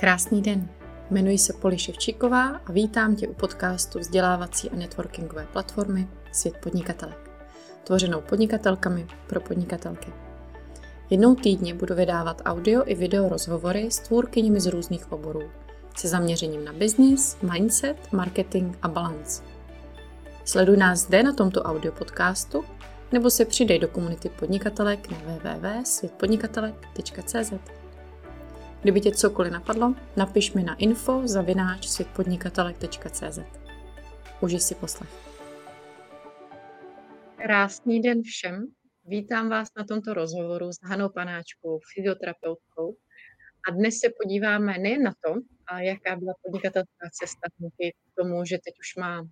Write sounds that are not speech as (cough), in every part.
Krásný den. Jmenuji se Poli Ševčíková a vítám tě u podcastu vzdělávací a networkingové platformy Svět podnikatelek, tvořenou podnikatelkami pro podnikatelky. Jednou týdně budu vydávat audio i video rozhovory s tvůrkyněmi z různých oborů, se zaměřením na business, mindset, marketing a balance. Sleduj nás zde na tomto audio podcastu nebo se přidej do komunity podnikatelek na www.světpodnikatelek.cz. Kdyby tě cokoliv napadlo, napiš mi na info zavináč světpodnikatelek.cz. Užij si poslech. Krásný den všem. Vítám vás na tomto rozhovoru s Hanou Panáčkou, fyzioterapeutkou. A dnes se podíváme nejen na to, a jaká byla podnikatelská cesta k tomu, že teď už má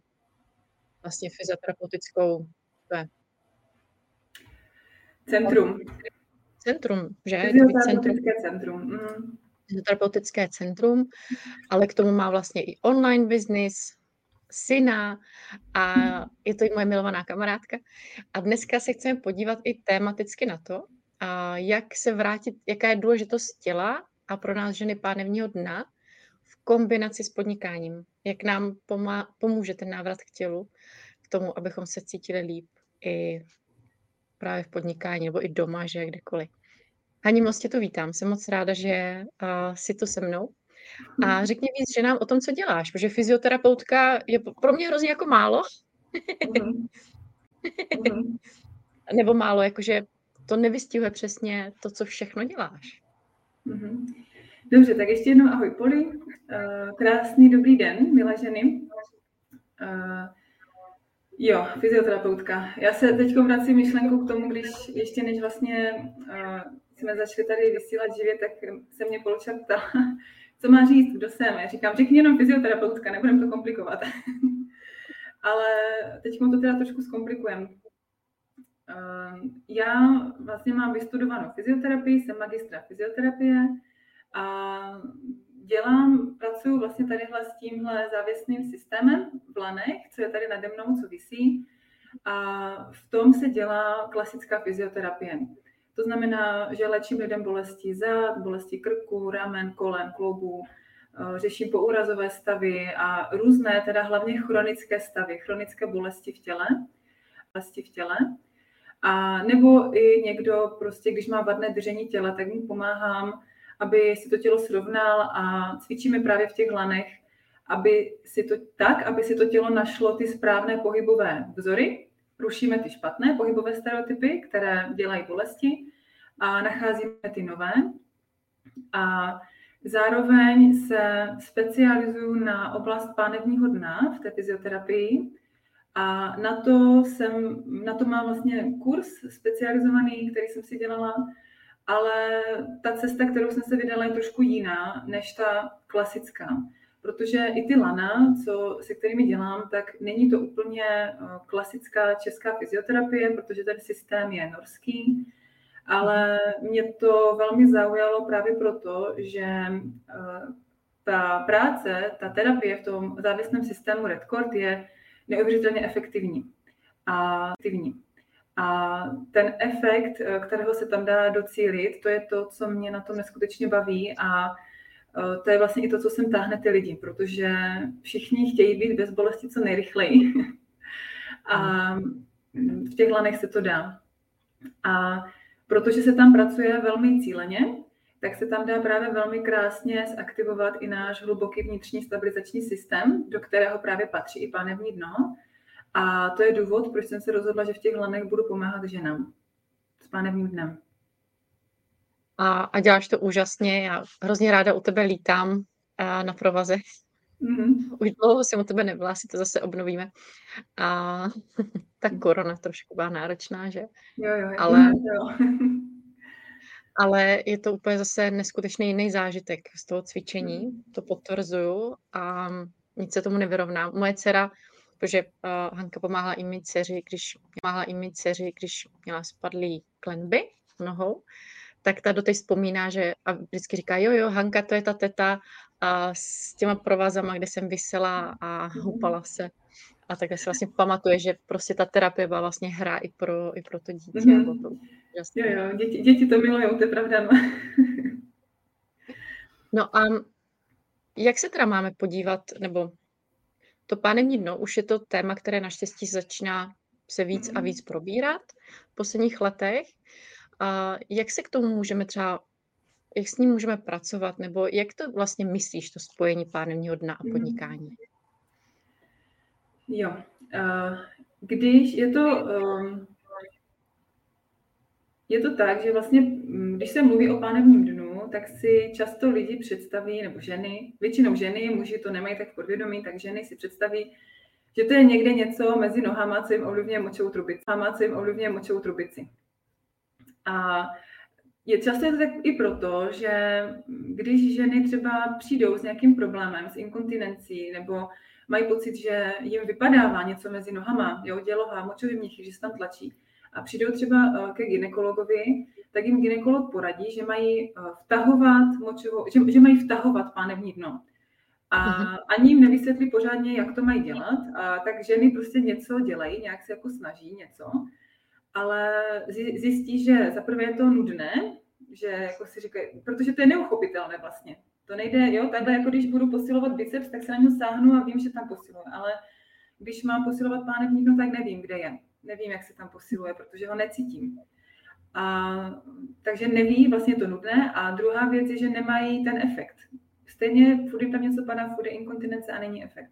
vlastně fyzioterapeutickou Centrum. Centrum, že? Fyzioterapeutické centrum. Mm. Fyzioterapeutické centrum, ale k tomu má vlastně i online business, syna a je to i moje milovaná kamarádka. A dneska se chceme podívat i tematicky na to, a jak se vrátit, jaká je důležitost těla a pro nás ženy pánevního dna v kombinaci s podnikáním. Jak nám pomá, pomůže ten návrat k tělu, k tomu, abychom se cítili líp i právě v podnikání nebo i doma, že kdekoliv. Hani, moc tě tu vítám. Jsem moc ráda, že uh, jsi tu se mnou. A řekni víc ženám o tom, co děláš, protože fyzioterapeutka je pro mě hrozně jako málo. Mm-hmm. (laughs) Nebo málo, jakože to nevystihuje přesně to, co všechno děláš. Dobře, tak ještě jednou ahoj Poli. Uh, krásný dobrý den, milé ženy. Uh, Jo, fyzioterapeutka. Já se teď vracím myšlenku k tomu, když ještě než vlastně uh, jsme začali tady vysílat živě, tak se mě Polča ptala, co má říct, kdo jsem. Já říkám, řekni jenom fyzioterapeutka, nebudem to komplikovat. (laughs) Ale teď to teda trošku zkomplikujeme. Uh, já vlastně mám vystudovanou fyzioterapii, jsem magistra fyzioterapie a dělám, pracuji vlastně tadyhle s tímhle závěsným systémem v lanech, co je tady nade mnou, co visí. A v tom se dělá klasická fyzioterapie. To znamená, že léčím lidem bolesti zad, bolesti krku, ramen, kolen, kloubů, eh, řeším poúrazové stavy a různé, teda hlavně chronické stavy, chronické bolesti v těle, bolesti v těle. A nebo i někdo prostě, když má vadné držení těla, tak mu pomáhám aby si to tělo srovnal a cvičíme právě v těch lanech, aby si to tak, aby si to tělo našlo ty správné pohybové vzory, rušíme ty špatné pohybové stereotypy, které dělají bolesti a nacházíme ty nové. A zároveň se specializuju na oblast pánevního dna v té fyzioterapii a na to, jsem, na to mám vlastně kurz specializovaný, který jsem si dělala ale ta cesta, kterou jsem se vydala, je trošku jiná než ta klasická. Protože i ty lana, co, se kterými dělám, tak není to úplně eh, klasická česká fyzioterapie, protože ten systém je norský, ale mě to velmi zaujalo právě proto, že eh, ta práce, ta terapie v tom závislém systému Redcord je neuvěřitelně efektivní. A efektivní. A ten efekt, eh, kterého se tam dá docílit, to je to, co mě na tom neskutečně baví a to je vlastně i to, co sem táhne ty lidi, protože všichni chtějí být bez bolesti co nejrychleji. (laughs) a v těch lanech se to dá. A protože se tam pracuje velmi cíleně, tak se tam dá právě velmi krásně zaktivovat i náš hluboký vnitřní stabilizační systém, do kterého právě patří i pánevní dno, a to je důvod, proč jsem se rozhodla, že v těch lanech budu pomáhat ženám s pánevním dnem. A, a děláš to úžasně. Já hrozně ráda u tebe lítám a, na provaze. Mm-hmm. Už dlouho jsem u tebe nebyla, si to zase obnovíme. A (laughs) ta korona trošku byla náročná, že? Jo, jo, ale, (laughs) jo. ale je to úplně zase neskutečný jiný zážitek z toho cvičení. Mm. To potvrzuju a nic se tomu nevyrovná. Moje dcera protože uh, Hanka pomáhala i mít dceři, když pomáhala i dceři, když měla spadlý klenby nohou, tak ta doteď vzpomíná, že a vždycky říká, jo, jo, Hanka, to je ta teta a s těma provazama, kde jsem vysela a houpala se. A takhle si vlastně pamatuje, že prostě ta terapie byla vlastně hra i pro, i pro to dítě. Mm-hmm. To jo, jo, děti, děti to milují, to je pravda. No. (laughs) no a jak se teda máme podívat, nebo to pánevní dno už je to téma, které naštěstí začíná se víc a Mhm. víc probírat v posledních letech. A jak se k tomu můžeme třeba, jak s ním můžeme pracovat, nebo jak to vlastně myslíš, to spojení pánevního dna a Mhm. podnikání? Jo. Když je to, um, je to tak, že vlastně, mm, když se mluví o pánevním dnu, tak si často lidi představí, nebo ženy, většinou ženy, muži to nemají tak podvědomí, tak ženy si představí, že to je někde něco mezi nohama, co jim ovlivňuje močovou trubici. Nohama, co jim ovlivňuje močovou trubici. A je často je to tak i proto, že když ženy třeba přijdou s nějakým problémem, s inkontinencí, nebo mají pocit, že jim vypadává něco mezi nohama, jo, děloha, močový měchy, že se tam tlačí, a přijdou třeba eh, ke ginekologovi, tak jim ginekolog poradí, že mají eh, vtahovat močovou, že, že mají vtahovat pánevní dno. A Mhm. ani jim nevysvětlí pořádně, jak to mají dělat. A tak ženy prostě něco dělají, nějak se jako snaží něco, ale zjistí, že za prvé je to nudné, že jako si říkají, protože to je neuchopitelné vlastně. To nejde, jo, takhle jako když budu posilovat biceps, tak se na něj sáhnu a vím, že tam posiluju, ale když mám posilovat pánevní dno, tak nevím, kde je. Nevím, jak se tam posiluje, protože ho necítím. A, takže neví, vlastně je to nudné. A druhá věc je, že nemají ten efekt. Stejně furt tam něco padá, furt je inkontinence a není efekt.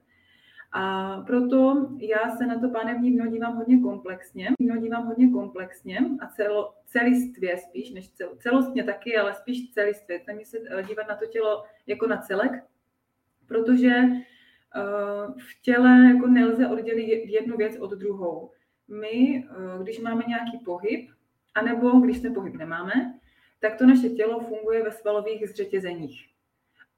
A proto já se na to pánevní dno dívám hodně komplexně. Dno dívám hodně komplexně a celo, celistvě spíš, než cel, celostně taky, ale spíš celistvě. Tam se eh, dívat na to tělo jako na celek, protože uh, v těle jako nelze oddělit jednu věc od druhou. My, uh, když máme nějaký pohyb, anebo když ten pohyb nemáme, tak to naše tělo funguje ve svalových zřetězeních.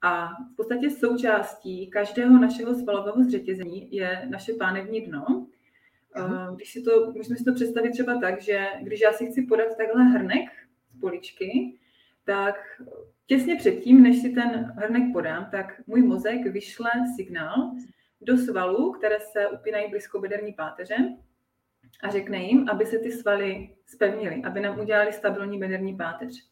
A v podstatě součástí každého našeho svalového zřetězení je naše pánevní dno. Mhm. Když si to, můžeme si to představit třeba tak, že když já si chci podat takhle hrnek z poličky, tak těsně předtím, než si ten hrnek podám, tak můj mozek vyšle signál do svalů, které se upínají blízko bederní páteře a řekne jim, aby se ty svaly spevnily, aby nám udělali stabilní bederní páteř.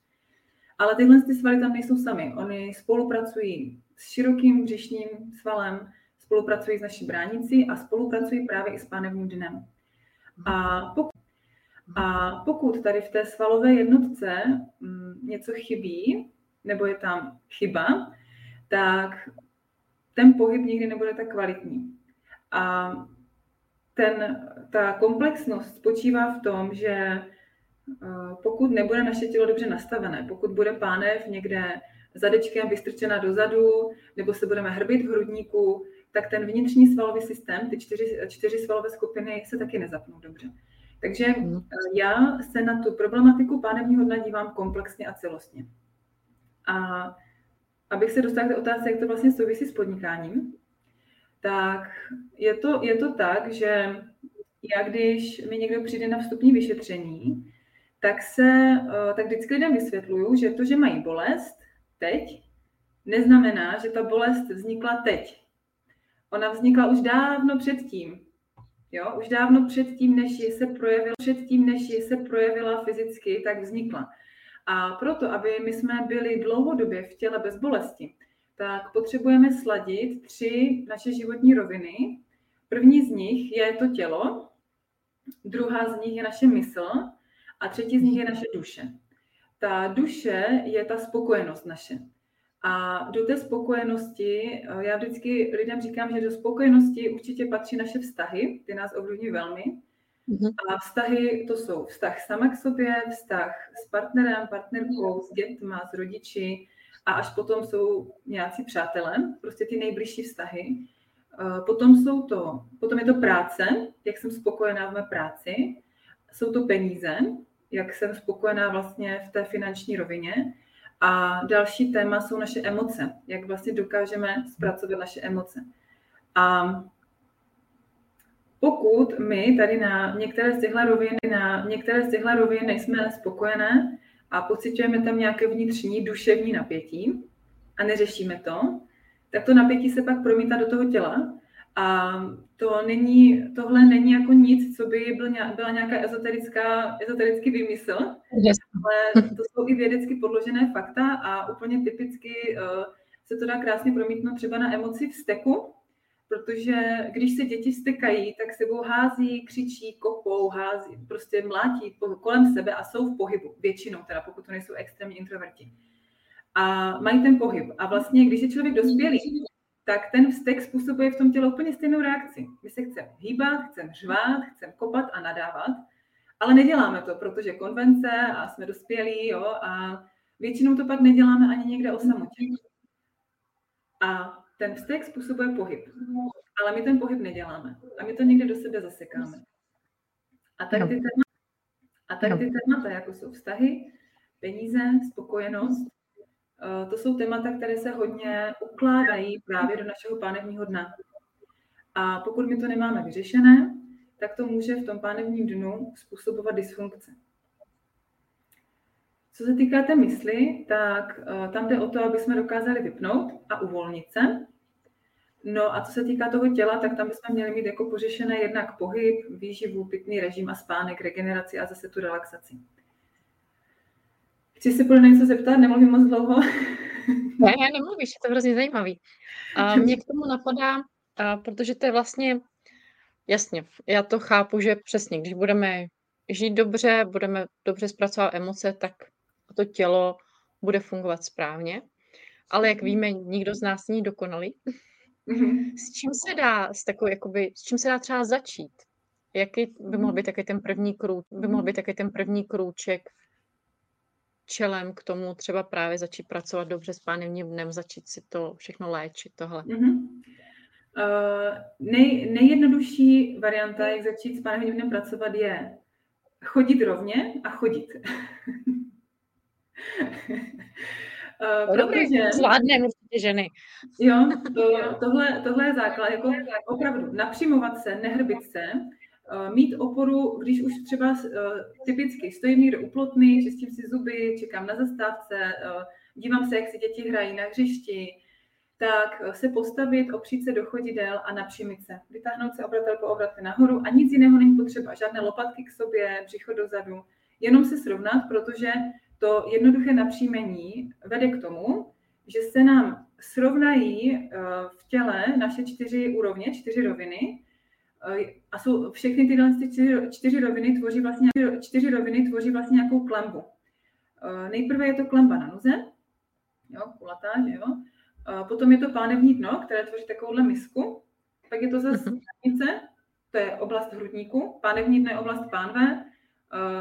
Ale tyhle ty svaly tam nejsou sami. Oni spolupracují s širokým břišním svalem, spolupracují s naší bránicí a spolupracují právě i s pánevním dnem. A pokud, a pokud tady v té svalové jednotce m, něco chybí, nebo je tam chyba, tak ten pohyb nikdy nebude tak kvalitní. A ten, ta komplexnost spočívá v tom, že pokud nebude naše tělo dobře nastavené, pokud bude pánev někde zadečkem vystrčena dozadu, nebo se budeme hrbit v hrudníku, tak ten vnitřní svalový systém, ty čtyři, čtyři svalové skupiny se taky nezapnou dobře. Takže já se na tu problematiku pánevního dna dívám komplexně a celostně. A abych se dostala k té otázce, jak to vlastně souvisí s podnikáním, tak je to, je to tak, že já když mi někdo přijde na vstupní vyšetření, tak se, tak vždycky lidem vysvětluju, že to, že mají bolest teď, neznamená, že ta bolest vznikla teď. Ona vznikla už dávno předtím. Jo, už dávno předtím, než je se projevila, předtím, než je se projevila fyzicky, tak vznikla. A proto, aby my jsme byli dlouhodobě v těle bez bolesti, tak potřebujeme sladit tři naše životní roviny. První z nich je to tělo, druhá z nich je naše mysl a třetí z nich je naše duše. Ta duše je ta spokojenost naše. A do té spokojenosti, já vždycky lidem říkám, že do spokojenosti určitě patří naše vztahy, ty nás ovlivňují velmi. A vztahy to jsou vztah sama k sobě, vztah s partnerem, partnerkou, s dětma, s rodiči a až potom jsou nějací přátelé, prostě ty nejbližší vztahy. Potom, jsou to, potom je to práce, jak jsem spokojená v mé práci, jsou to peníze, jak jsem spokojená vlastně v té finanční rovině. A další téma jsou naše emoce, jak vlastně dokážeme zpracovat naše emoce. A pokud my tady na některé z těchto rovin, na některé z těchto rovin nejsme spokojené a pocitujeme tam nějaké vnitřní duševní napětí a neřešíme to, tak to napětí se pak promítá do toho těla a to není, tohle není jako nic, co by byl, byla nějaká ezoterická, ezoterický vymysl, yes. ale to jsou i vědecky podložené fakta a úplně typicky uh, se to dá krásně promítnout třeba na emoci vzteku, protože když se děti stekají, tak sebou hází, křičí, kopou, hází, prostě mlátí kolem sebe a jsou v pohybu, většinou teda, pokud to nejsou extrémní introverti. A mají ten pohyb. A vlastně, když je člověk dospělý, tak ten vztek způsobuje v tom těle úplně stejnou reakci. My se chceme hýbat, chceme řvát, chceme kopat a nadávat, ale neděláme to, protože konvence a jsme dospělí jo, a většinou to pak neděláme ani někde o samotě. A ten vztek způsobuje pohyb, ale my ten pohyb neděláme a my to někde do sebe zasekáme. A tady ty témata, a tady ty témata jako jsou vztahy, peníze, spokojenost, to jsou témata, které se hodně ukládají právě do našeho pánevního dna. A pokud my to nemáme vyřešené, tak to může v tom pánevním dnu způsobovat dysfunkce. Co se týká té mysli, tak eh, tam jde o to, aby jsme dokázali vypnout a uvolnit se. No a co se týká toho těla, tak tam bychom měli mít jako pořešené jednak pohyb, výživu, pitný režim a spánek, regeneraci a zase tu relaxaci. Chci se pro něco zeptat, nemluvím moc dlouho. (laughs) Ne, ne, nemluvíš, je to hrozně zajímavý. A (laughs) mě k tomu napadá, a protože to je vlastně, jasně, já to chápu, že přesně, když budeme žít dobře, budeme dobře zpracovat emoce, tak to tělo bude fungovat správně. Ale jak víme, nikdo z nás není dokonalý. Mm-hmm. S čím se dá, s takovou, jakoby, s čím se dá třeba začít? Jaký by mohl být taky ten první krůč, by mohl být taky ten první krůček čelem k tomu třeba právě začít pracovat dobře s pánevním dnem, začít si to všechno léčit, tohle? Mm-hmm. Uh, nej, nejjednodušší varianta, jak začít s pánevním dnem pracovat, je chodit rovně a chodit. (laughs) Uh, protože... Zvládne určitě ženy. Jo, (laughs) to, tohle, tohle je základ, jako opravdu napřimovat se, nehrbit se, Eh, mít oporu, když už třeba uh, typicky stojím někde u plotny, čistím si zuby, čekám na zastávce, uh, dívám se, jak si děti hrají na hřišti, tak se postavit, opřít se do chodidel a napřímit se. Vytáhnout se obratel po obratě nahoru a nic jiného není potřeba. Žádné lopatky k sobě, břicho dozadu. Jenom se srovnat, protože to jednoduché napřímení vede k tomu, že se nám srovnají v těle naše čtyři úrovně, čtyři roviny, a jsou všechny tyhle čtyři, čtyři roviny tvoří vlastně, čtyři roviny tvoří vlastně nějakou klembu. Nejprve je to klemba na noze, jo, kulatá, že jo. Potom je to pánevní dno, které tvoří takovouhle misku. Pak je to zase mhm. bránice, to je oblast hrudníku. Pánevní dno je oblast pánve,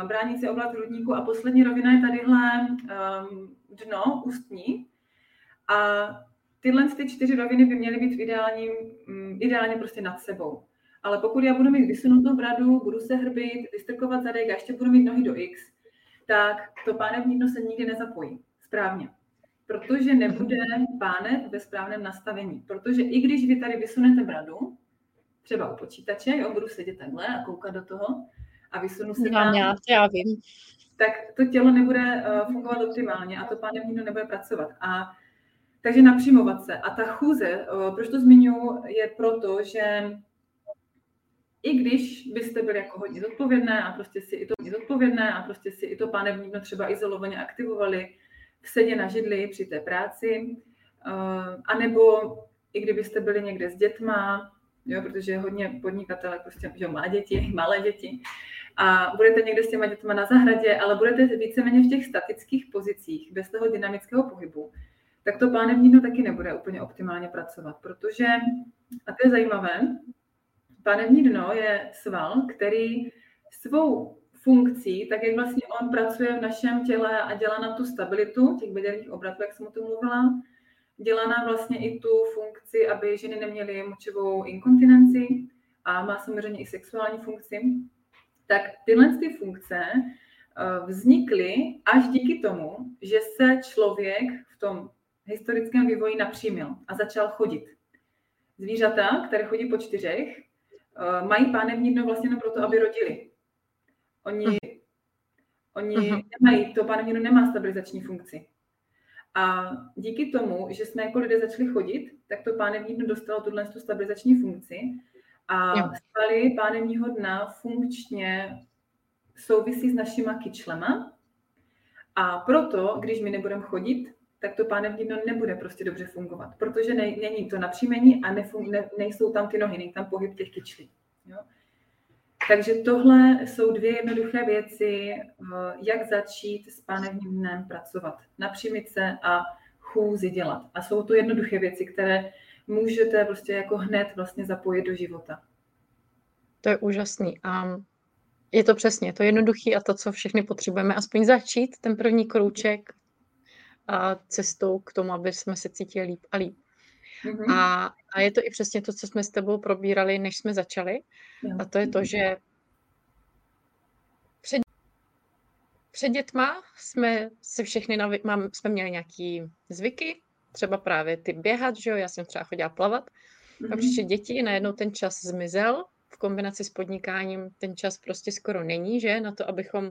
bránice je oblast hrudníku a poslední rovina je tadyhle dno ústní. A tyhle ty čtyři roviny by měly být v ideálním, mm, ideálně prostě nad sebou. Ale pokud já budu mít vysunutou bradu, budu se hrbit, vystrkovat zadek a ještě budu mít nohy do X, tak to pánevní dno se nikdy nezapojí správně. Protože nebude pánev ve správném nastavení. Protože i když vy tady vysunete bradu, třeba u počítače, jo, budu sedět takhle a koukat do toho a vysunu se tam, já, já vím. tak to tělo nebude uh, fungovat optimálně a to pánevní dno nebude pracovat. A takže napřímovat se. A ta chůze, uh, proč to zmiňuji, je proto, že i když byste byli jako hodně zodpovědné a prostě si i to zodpovědné a prostě si i to pánevní dno třeba izolovaně aktivovali v sedě na židli při té práci, uh, anebo i kdybyste byli někde s dětma, jo, protože hodně podnikatelek prostě, že má děti, (laughs) malé děti, a budete někde s těma dětma na zahradě, ale budete víceméně v těch statických pozicích, bez toho dynamického pohybu, tak to pánevní dno taky nebude úplně optimálně pracovat, protože, a to je zajímavé, Panevní dno je sval, který svou funkcí, tak jak vlastně on pracuje v našem těle a dělá nám tu stabilitu těch bederních obratů, jak jsem o tom mluvila, dělá nám vlastně i tu funkci, aby ženy neměly močovou inkontinenci a má samozřejmě i sexuální funkci, tak tyhle ty funkce eh, vznikly až díky tomu, že se člověk v tom historickém vývoji napřímil a začal chodit. Zvířata, které chodí po čtyřech, uh, mají pánevní dno vlastně jenom proto, aby rodili. Oni, uh-huh. oni uh-huh. nemají, to pánevní dno nemá stabilizační funkci. A díky tomu, že jsme jako lidé začali chodit, tak to pánevní dno dostalo tuhle tu stabilizační funkci a svaly pánevního dna funkčně souvisí s našima kyčlema. A proto, když my nebudeme chodit, tak to pánevní dno nebude prostě dobře fungovat, protože ne, není to napřímení a nefung, ne, nejsou tam ty nohy, není tam pohyb těch kyčlí. Jo? Takže tohle jsou dvě jednoduché věci, eh, jak začít s pánevním dnem pracovat. Napřímit se a chůzi dělat. A jsou to jednoduché věci, které můžete prostě jako hned vlastně zapojit do života. To je úžasný. A je to přesně, to jednoduché a to, co všechny potřebujeme, aspoň začít ten první krouček a cestou k tomu, aby jsme se cítili líp a líp. Mm-hmm. A, a je to i přesně to, co jsme s tebou probírali, než jsme začali. A to je to, že před, před dětma jsme se všechny navi- mám, jsme měli nějaký zvyky, třeba právě ty běhat, že jo, já jsem třeba chodila plavat. Mm-hmm. A přišli děti, najednou ten čas zmizel v kombinaci s podnikáním ten čas prostě skoro není, že? Na to, abychom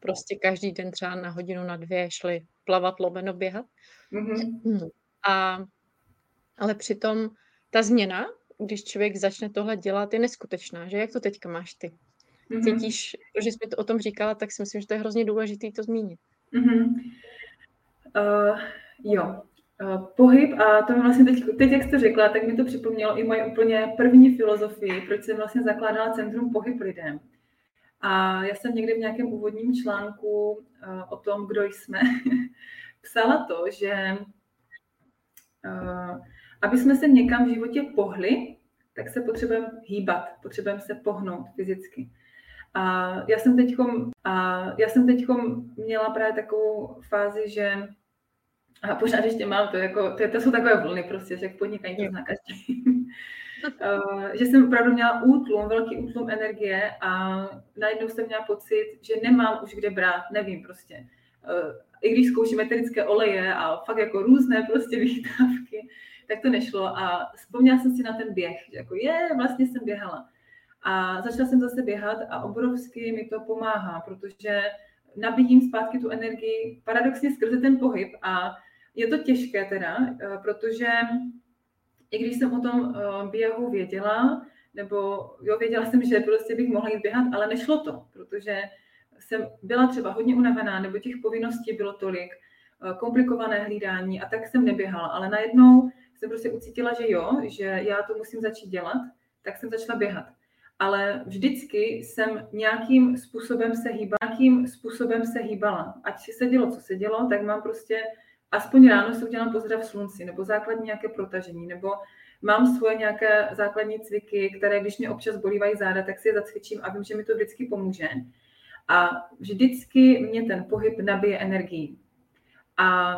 prostě každý den třeba na hodinu, na dvě šli plavat, lomeno, běhat. Mm-hmm. A, ale přitom ta změna, když člověk začne tohle dělat, je neskutečná, že? Jak to teďka máš ty? Mm-hmm. Cítíš, že jsi mi to o tom říkala, tak si myslím, že to je hrozně důležité to zmínit. Mm-hmm. Uh, jo, pohyb a to mi vlastně teď, teď, jak jste řekla, tak mi to připomnělo i moje úplně první filozofii, proč jsem vlastně zakládala Centrum Pohyb lidem. A já jsem někdy v nějakém úvodním článku uh, o tom, kdo jsme, (laughs) psala to, že uh, aby jsme se někam v životě pohli, tak se potřebujeme hýbat, potřebujeme se pohnout fyzicky. A já jsem a já jsem měla právě takovou fázi, že a pořád ještě mám to, jako, to, to jsou takové vlny prostě, že podnikání to zná každý. uh, (laughs) že jsem opravdu měla útlum, velký útlum energie a najednou jsem měla pocit, že nemám už kde brát, nevím prostě. Uh, I když zkouším eterické oleje a fakt jako různé prostě (laughs) výtávky, tak to nešlo a vzpomněla jsem si na ten běh, že jako je, vlastně jsem běhala. A začala jsem zase běhat a obrovsky mi to pomáhá, protože nabíjím zpátky tu energii paradoxně skrze ten pohyb a je to těžké teda, eh, protože i když jsem o tom eh, běhu věděla, nebo jo, věděla jsem, že prostě bych mohla jít běhat, ale nešlo to, protože jsem byla třeba hodně unavená, nebo těch povinností bylo tolik, eh, komplikované hlídání a tak jsem neběhala. Ale najednou jsem prostě ucítila, že jo, že já to musím začít dělat, tak jsem začala běhat. Ale vždycky jsem nějakým způsobem se hýbala, nějakým způsobem se hýbala. Ať se dělo, co se dělo, tak mám prostě aspoň ráno si udělám pozdrav slunci, nebo základní nějaké protažení, nebo mám svoje nějaké základní cviky, které když mě občas bolívají záda, tak si je zacvičím a vím, že mi to vždycky pomůže. A vždycky mě ten pohyb nabije energii. A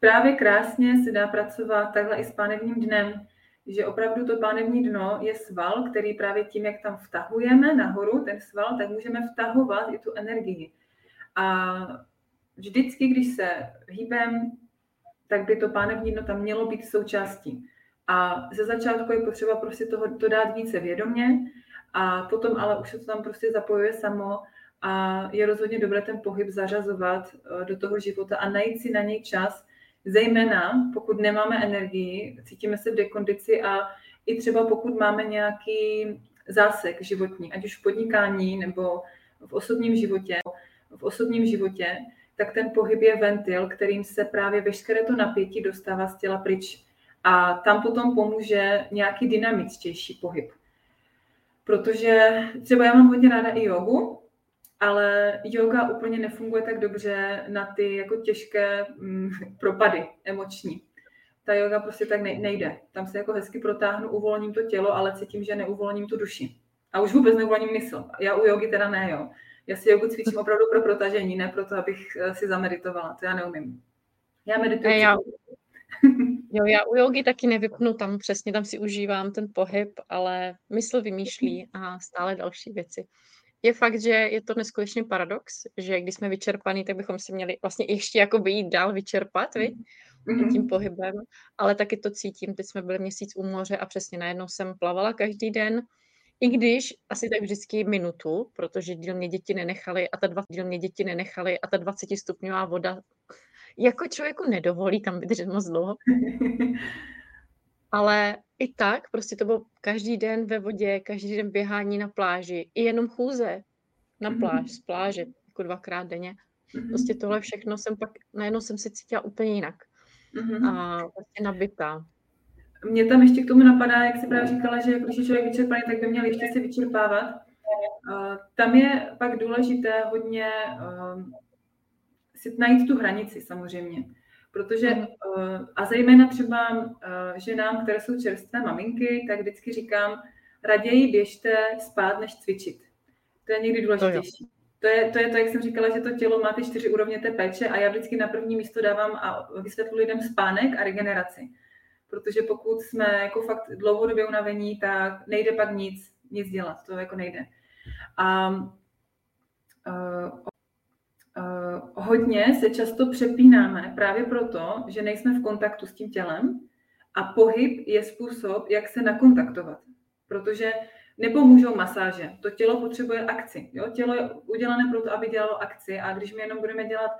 právě krásně se dá pracovat takhle i s pánevním dnem, že opravdu to pánevní dno je sval, který právě tím, jak tam vtahujeme nahoru ten sval, tak můžeme vtahovat i tu energii. A vždycky, když se hýbem, tak by to pánevní dno tam mělo být součástí. A ze začátku je potřeba prostě toho to dát více vědomě a potom ale už se to tam prostě zapojuje samo a je rozhodně dobré ten pohyb zařazovat eh, do toho života a najít si na něj čas, zejména pokud nemáme energii, cítíme se v dekondici a i třeba pokud máme nějaký zásek životní, ať už v podnikání nebo v osobním životě, v osobním životě, tak ten pohyb je ventil, kterým se právě veškeré to napětí dostává z těla pryč. A tam potom pomůže nějaký dynamičtější pohyb. Protože třeba já mám hodně ráda i jogu, ale yoga úplně nefunguje tak dobře na ty jako těžké mm, propady emoční. Ta yoga prostě tak nejde. Tam se jako hezky protáhnu, uvolním to tělo, ale cítím, že neuvolním tu duši. A už vůbec neuvolním mysl. Já u jogy teda ne, jo. Já si jogu cvičím opravdu pro protažení, ne proto, abych eh, si zameditovala. To já neumím. Já medituji. Já, (laughs) jo, já u jogy taky nevypnu, tam přesně tam si užívám ten pohyb, ale mysl vymýšlí a stále další věci. Je fakt, že je to neskutečný paradox, že když jsme vyčerpaní, tak bychom si měli vlastně ještě jako jít dál vyčerpat, viď? Mm-hmm. tím pohybem, ale taky to cítím. Teď jsme byli měsíc u moře a přesně najednou jsem plavala každý den i když asi tak vždycky minutu, protože díl mě děti nenechali a ta dva, díl mě děti nenechali a ta 20 stupňová voda jako člověku nedovolí tam vydržet moc dlouho. (laughs) Ale i tak, prostě to bylo každý den ve vodě, každý den běhání na pláži, i jenom chůze na mhm. pláž, z pláže, jako dvakrát denně. Mhm. Prostě tohle všechno jsem pak, najednou jsem se cítila úplně jinak. mm-hmm. a vlastně nabitá. Mě tam ještě k tomu napadá, jak si právě říkala, že když je člověk vyčerpaný, tak by měl ještě se vyčerpávat. Tam je pak důležité hodně si najít tu hranici samozřejmě. Protože, mm. a zejména třeba ženám, které jsou čerstvé maminky, tak vždycky říkám, raději běžte spát, než cvičit. To je někdy důležitější. To je, to je to, jak jsem říkala, že to tělo má ty čtyři úrovně té péče a já vždycky na první místo dávám a vysvětlu lidem spánek a regeneraci. Protože pokud jsme jako fakt dlouhodobě unavení, tak nejde pak nic, nic dělat, to jako nejde. A uh, uh, hodně se často přepínáme právě proto, že nejsme v kontaktu s tím tělem a pohyb je způsob, jak se nakontaktovat. Protože nepomůžou masáže. To tělo potřebuje akci. Jo? Tělo je udělané proto, aby dělalo akci a když my jenom budeme dělat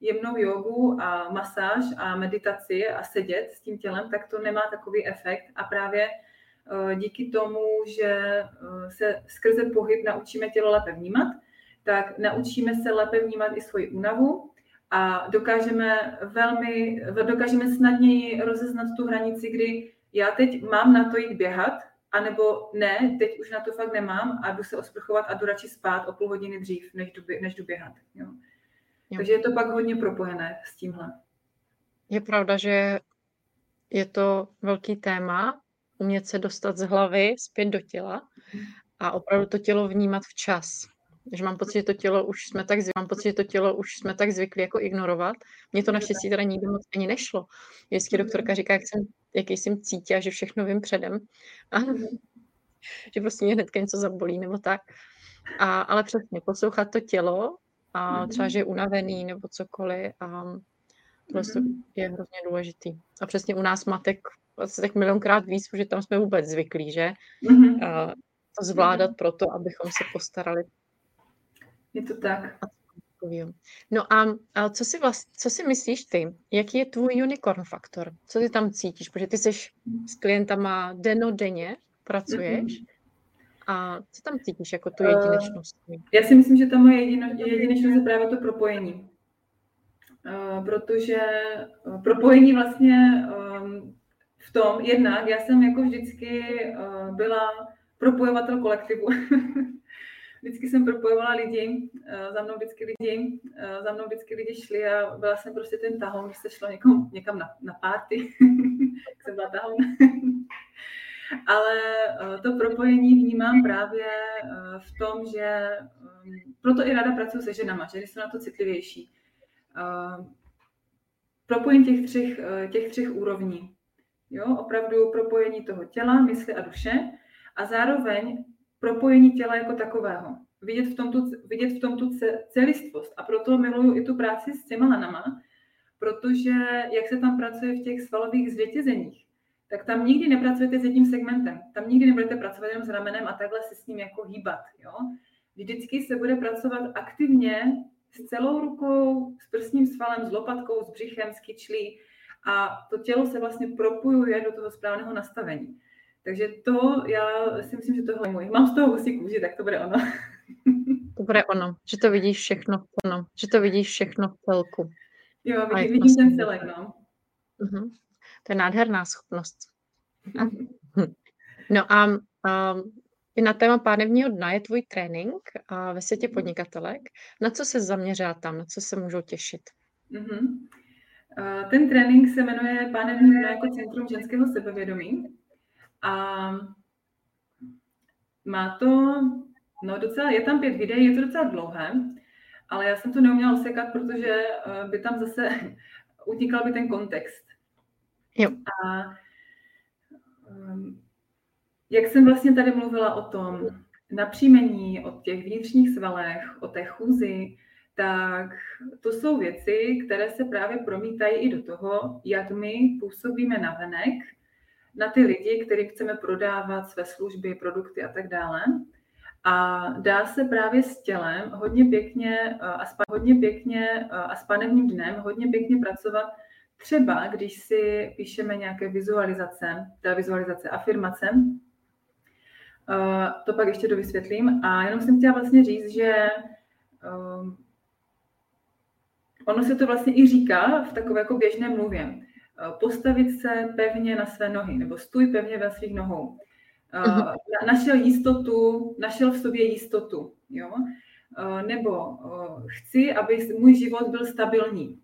jemnou jogu a masáž a meditaci a sedět s tím tělem, tak to nemá takový efekt a právě eh, díky tomu, že eh, se skrze pohyb naučíme tělo lépe vnímat, tak naučíme se lépe vnímat i svoji únavu a dokážeme velmi, dokážeme snadněji rozeznat tu hranici, kdy já teď mám na to jít běhat, anebo ne, teď už na to fakt nemám a jdu se osprchovat a jdu radši spát o půl hodiny dřív, než jdu, než jdu běhat. Jo. Jo. Takže je to pak hodně propojené s tímhle. Je pravda, že je to velký téma, umět se dostat z hlavy zpět do těla a opravdu to tělo vnímat včas. Že mám pocit, že to tělo už jsme tak, mám pocit, že to tělo už jsme tak zvykli jako ignorovat. Mně to naštěstí teda nikdy moc ani nešlo. Vždycky doktorka říká, jak jsem, jaký jsem cítila, že všechno vím předem. A, (laughs) že prostě mě hnedka něco zabolí nebo tak. A, ale přesně, poslouchat to tělo a třeba, že je unavený nebo cokoliv a prostě je hrozně důležitý. A přesně u nás matek vlastně tak milionkrát víc, protože tam jsme vůbec zvyklí, že? Mm-hmm. A to zvládat proto, abychom se postarali. Je to tak. No a, a co, si vlast, co si myslíš ty? Jaký je tvůj unicorn faktor? Co ty tam cítíš? Protože ty jsi s klientama denodenně pracuješ. Mm-hmm. A co tam cítíš jako tu jedinečnost? Uh, já si myslím, že ta moje jedino, jedinečnost je právě to propojení. Uh, protože uh, propojení vlastně um, v tom, jednak já jsem jako vždycky byla propojovatel kolektivu. (laughs) vždycky jsem propojovala lidi, za mnou vždycky lidi, za mnou vždycky lidi šli a byla jsem prostě ten tahoun, když se šlo někam, někam na, na party, (laughs) jsem byla tahoun. Ale eh, to propojení vnímám právě eh, v tom, že mm, proto i ráda pracuji se ženama, že jsou na to citlivější. Eh, propojení těch třech, těch třech úrovní. Jo, opravdu propojení toho těla, mysli a duše a zároveň propojení těla jako takového. Vidět v tom tu, vidět v tom tu celistvost. A proto miluju i tu práci s těma lanama, protože jak se tam pracuje v těch svalových zvětězeních, tak tam nikdy nepracujete s jedním segmentem. Tam nikdy nebudete pracovat jenom s ramenem a takhle se s ním jako hýbat. Jo? Vždycky se bude pracovat aktivně s celou rukou, s prsním svalem, s lopatkou, s břichem, s kyčlí a to tělo se vlastně propojuje do toho správného nastavení. Takže to, já si myslím, že tohle je můj. Mám z toho husí kůži, tak to bude ono. (laughs) To bude ono, že to vidíš všechno, ono, že to vidíš všechno v celku. Jo, vidím, vidím ten celek, no. Uh-huh. To je nádherná schopnost. (laughs) No a, a i na téma pánevního dna je tvůj trénink a ve světě podnikatelek. Na co se zaměřila tam? Na co se můžou těšit? Mm-hmm. Ten trénink se jmenuje Pánevní dno jako Centrum ženského sebevědomí. A má to, no docela, je tam pět videí, je to docela dlouhé, ale já jsem to neuměla osekat, protože eh, by tam zase (laughs) utíkal by ten kontext. Jo. A um, jak jsem vlastně tady mluvila o tom napříjmení, o těch vnitřních svalech, o té chůzi, tak to jsou věci, které se právě promítají i do toho, jak my působíme na venek, na ty lidi, kterým chceme prodávat své služby, produkty a tak dále. A dá se právě s tělem hodně pěkně a s, hodně pěkně a s panevním dnem hodně pěkně pracovat Třeba, když si píšeme nějaké vizualizace, ta vizualizace afirmace, uh, to pak ještě dovysvětlím. A jenom jsem chtěla vlastně říct, že um, ono se to vlastně i říká v takové jako běžné mluvě. postavit se pevně na své nohy, nebo stůj pevně ve svých nohou. Uh, našel jistotu, našel v sobě jistotu, jo? Nebo chci, aby můj život byl stabilní.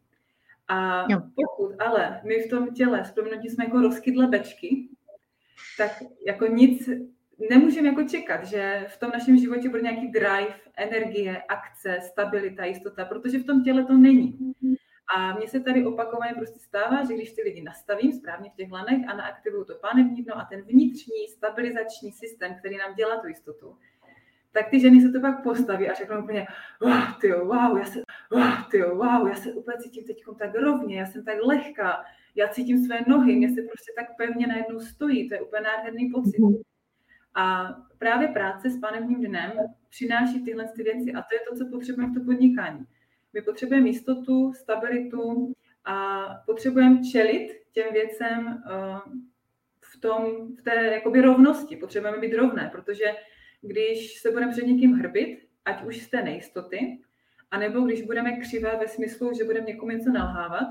A jo. pokud ale my v tom těle, s jsme jako rozkydle bečky, tak jako nic nemůžeme jako čekat, že v tom našem životě bude nějaký drive, energie, akce, stabilita, jistota, protože v tom těle to není. A mně se tady opakovaně prostě stává, že když ty lidi nastavím správně v těch lanech a naaktivuju to pánevní dno a ten vnitřní stabilizační systém, který nám dělá tu jistotu, tak ty ženy se to pak postaví a řeknou úplně, wow, ty wow, já se, wow, ty wow, já se úplně cítím teď tak rovně, já jsem tak lehká, já cítím své nohy, mě se prostě tak pevně najednou stojí, to je úplně nádherný pocit. Mhm. A právě práce s pánevním dnem přináší tyhle ty věci a to je to, co potřebujeme v to podnikání. My potřebujeme jistotu, stabilitu a potřebujeme čelit těm věcem eh, v, tom, v té jakoby rovnosti. Potřebujeme být rovné, protože když se budeme před někým hrbit, ať už z té nejistoty, anebo když budeme křivé ve smyslu, že budeme někomu něco nalhávat,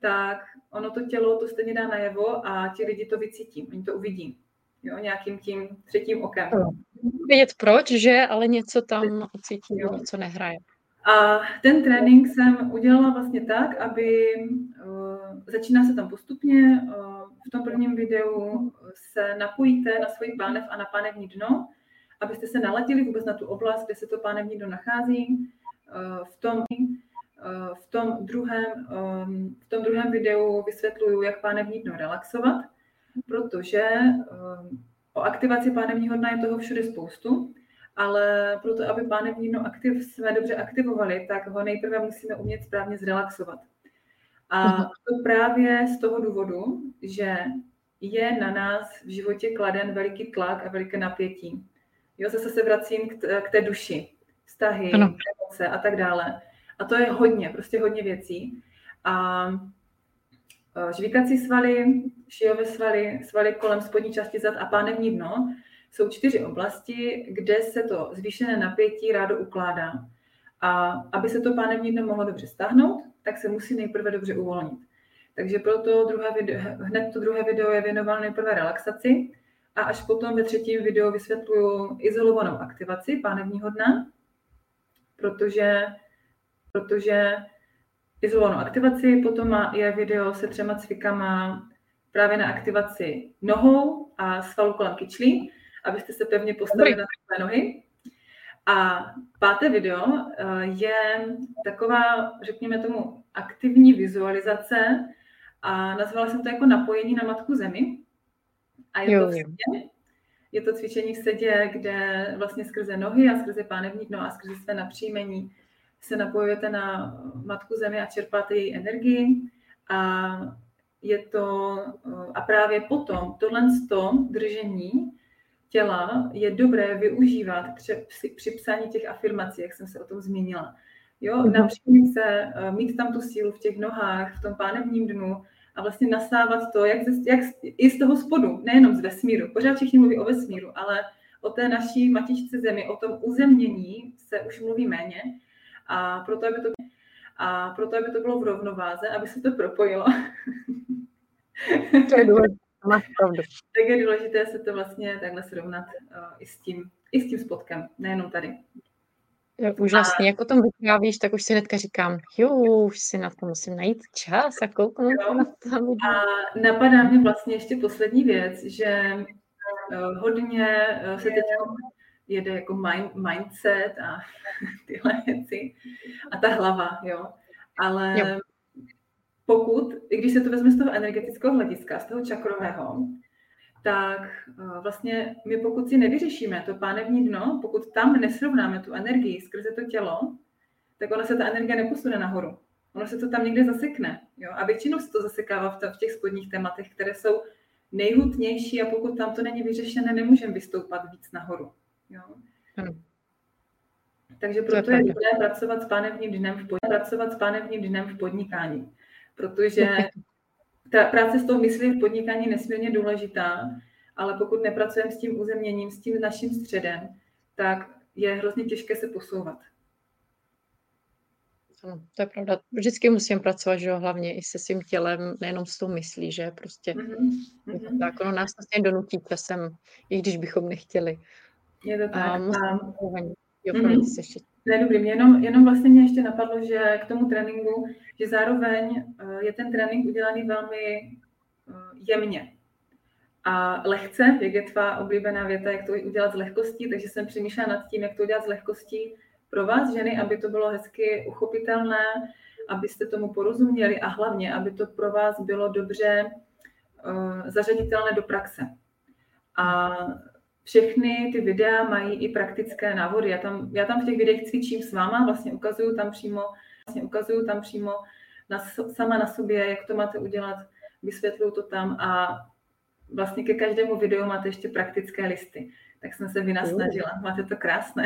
tak ono to tělo to stejně dá najevo a ti lidi to vycítí, oni to uvidí. Jo, nějakým tím třetím okem. Vědět proč, že, ale něco tam cítí, jo. něco nehraje. A ten trénink jsem udělala vlastně tak, aby uh, začíná se tam postupně. Uh, v tom prvním videu se napojíte na svůj pánev a na pánevní dno, abyste se naladili vůbec na tu oblast, kde se to pánevní dno nachází. Uh, v tom v tom druhém, um, v tom druhém videu vysvětluju, jak pánevní dno relaxovat, protože um, o aktivaci pánevního dna je toho všude spoustu ale proto, aby pánevní dno aktiv jsme dobře aktivovali, tak ho nejprve musíme umět správně zrelaxovat. A to právě z toho důvodu, že je na nás v životě kladen veliký tlak a veliké napětí. Jo, zase se vracím k, t- k té duši, vztahy, ano. emoce a tak dále. A to je hodně, prostě hodně věcí. A e, žvíkací svaly, šijové svaly, svaly kolem spodní části zad a pánevní dno jsou čtyři oblasti, kde se to zvýšené napětí rádo ukládá. A aby se to pánevní dno mohlo dobře stáhnout, tak se musí nejprve dobře uvolnit. Takže proto druhé video, hned to druhé video je věnoval nejprve relaxaci a až potom ve třetím videu vysvětluju izolovanou aktivaci pánevního dna, protože, protože izolovanou aktivaci, potom je video se třema cvikama právě na aktivaci nohou a svalu kolem kyčlí abyste se pevně postavili na své nohy. A páté video eh, je taková, řekněme tomu, aktivní vizualizace a nazvala jsem to jako napojení na Matku Zemi. A je to v sedě. Je to cvičení v sedě, kde vlastně skrze nohy a skrze pánevní dno a skrze své napříjmení se napojujete na Matku Zemi a čerpáte její energii. A je to, a právě potom tohle držení těla je dobré využívat při psaní těch afirmací, jak jsem se o tom zmínila. Jo, mm-hmm. například se, eh, mít tam tu sílu v těch nohách, v tom pánevním dnu a vlastně nasávat to, jak, ze, jak i z toho spodu, nejenom z vesmíru. Pořád všichni mluví o vesmíru, ale o té naší matičce zemi, o tom uzemnění se už mluví méně. A proto, aby to, a proto, aby to bylo v rovnováze, aby se to propojilo. To je důležité. Máš pravdu. Tak je důležité se to vlastně takhle srovnat uh, i, s tím, i s tím spotkem, nejenom tady. Je úžasný. A... Jak o tom vyprávíš, tak už si hnedka říkám, jo, už si na to musím najít čas a kouknout jo. na to. A napadá mě vlastně ještě poslední věc, že uh, hodně uh, se teď jede jako mind, mindset a (laughs) tyhle věci a ta hlava, jo. Ale jo pokud, i když se to vezme z toho energetického hlediska, z toho čakrového, tak eh, vlastně my pokud si nevyřešíme to pánevní dno, pokud tam nesrovnáme tu energii skrze to tělo, tak ona se ta energie neposune nahoru. Ono se to tam někde zasekne. Jo? A většinou se to zasekává v, těch spodních tématech, které jsou nejhutnější a pokud tam to není vyřešené, nemůžeme vystoupat víc nahoru. Jo? Hmm. Takže proto je dobré pracovat s pánevním dnem v, pracovat s pánevním dnem v podnikání protože (laughs) ta práce s tou myslí v podnikání je nesmírně důležitá, ale pokud nepracujeme s tím uzemněním, s tím naším středem, tak je hrozně těžké se posouvat. Ano, to je pravda. Vždycky musím pracovat, že jo, hlavně i se svým tělem, nejenom s tou myslí, že prostě mm-hmm. tak, ono nás vlastně donutí časem, i když bychom nechtěli. Je to tak. A musím, jo, mm-hmm. se ještě. Ne, dobrý, mě jenom, jenom vlastně mě ještě napadlo, že k tomu tréninku, že zároveň eh, je ten trénink udělaný velmi eh, jemně a lehce, jak je tvá oblíbená věta, jak to udělat s lehkostí, takže jsem přemýšlela nad tím, jak to udělat s lehkostí pro vás, ženy, aby to bylo hezky uchopitelné, abyste tomu porozuměli a hlavně, aby to pro vás bylo dobře uh, zařaditelné do praxe. A všechny ty videa mají i praktické návody. Já tam, já tam v těch videích cvičím s váma, vlastně ukazuju tam přímo, vlastně ukazuju tam přímo na, sama na sobě, jak to máte udělat, vysvětluju to tam a vlastně ke každému videu máte ještě praktické listy. Tak jsem se vynasnažila. Máte to krásné.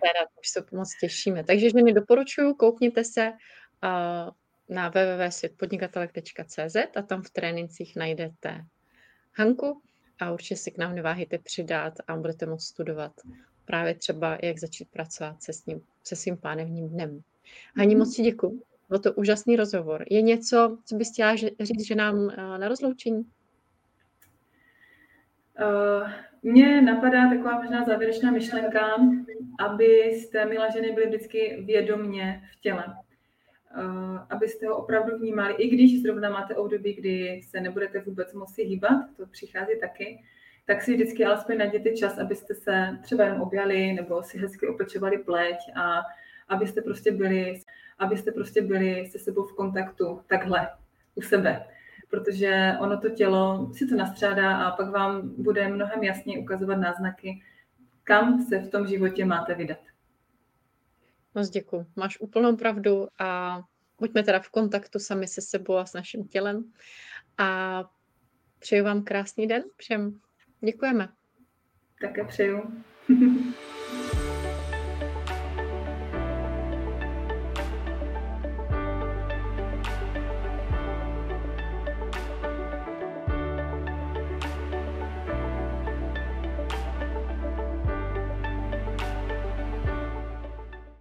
Teda, už se moc těšíme. Takže ženy doporučuju, koukněte se uh, na www.světpodnikatelek.cz a tam v trénincích najdete Hanku a určitě si k nám neváhejte přidat a budete moct studovat právě třeba, jak začít pracovat se, s ním, se svým pánevním dnem. Hani, moc ti děkuji. Byl to úžasný rozhovor. Je něco, co bys chtěla říct, že nám na rozloučení? Uh, mně napadá taková možná závěrečná myšlenka, abyste, milá ženy, byly vždycky vědomně v těle. Uh, abyste ho opravdu vnímali, i když zrovna máte období, kdy se nebudete vůbec moci hýbat, to přichází taky, tak si vždycky alespoň najděte čas, abyste se třeba jenom objali nebo si hezky opečovali pleť a abyste prostě byli, abyste prostě byli se sebou v kontaktu takhle u sebe protože ono to tělo si to nastřádá a pak vám bude mnohem jasněji ukazovat náznaky, kam se v tom životě máte vydat. Moc děkuji. Máš úplnou pravdu a buďme teda v kontaktu sami se sebou a s naším tělem. A přeju vám krásný den všem. Děkujeme. Také přeju. (laughs)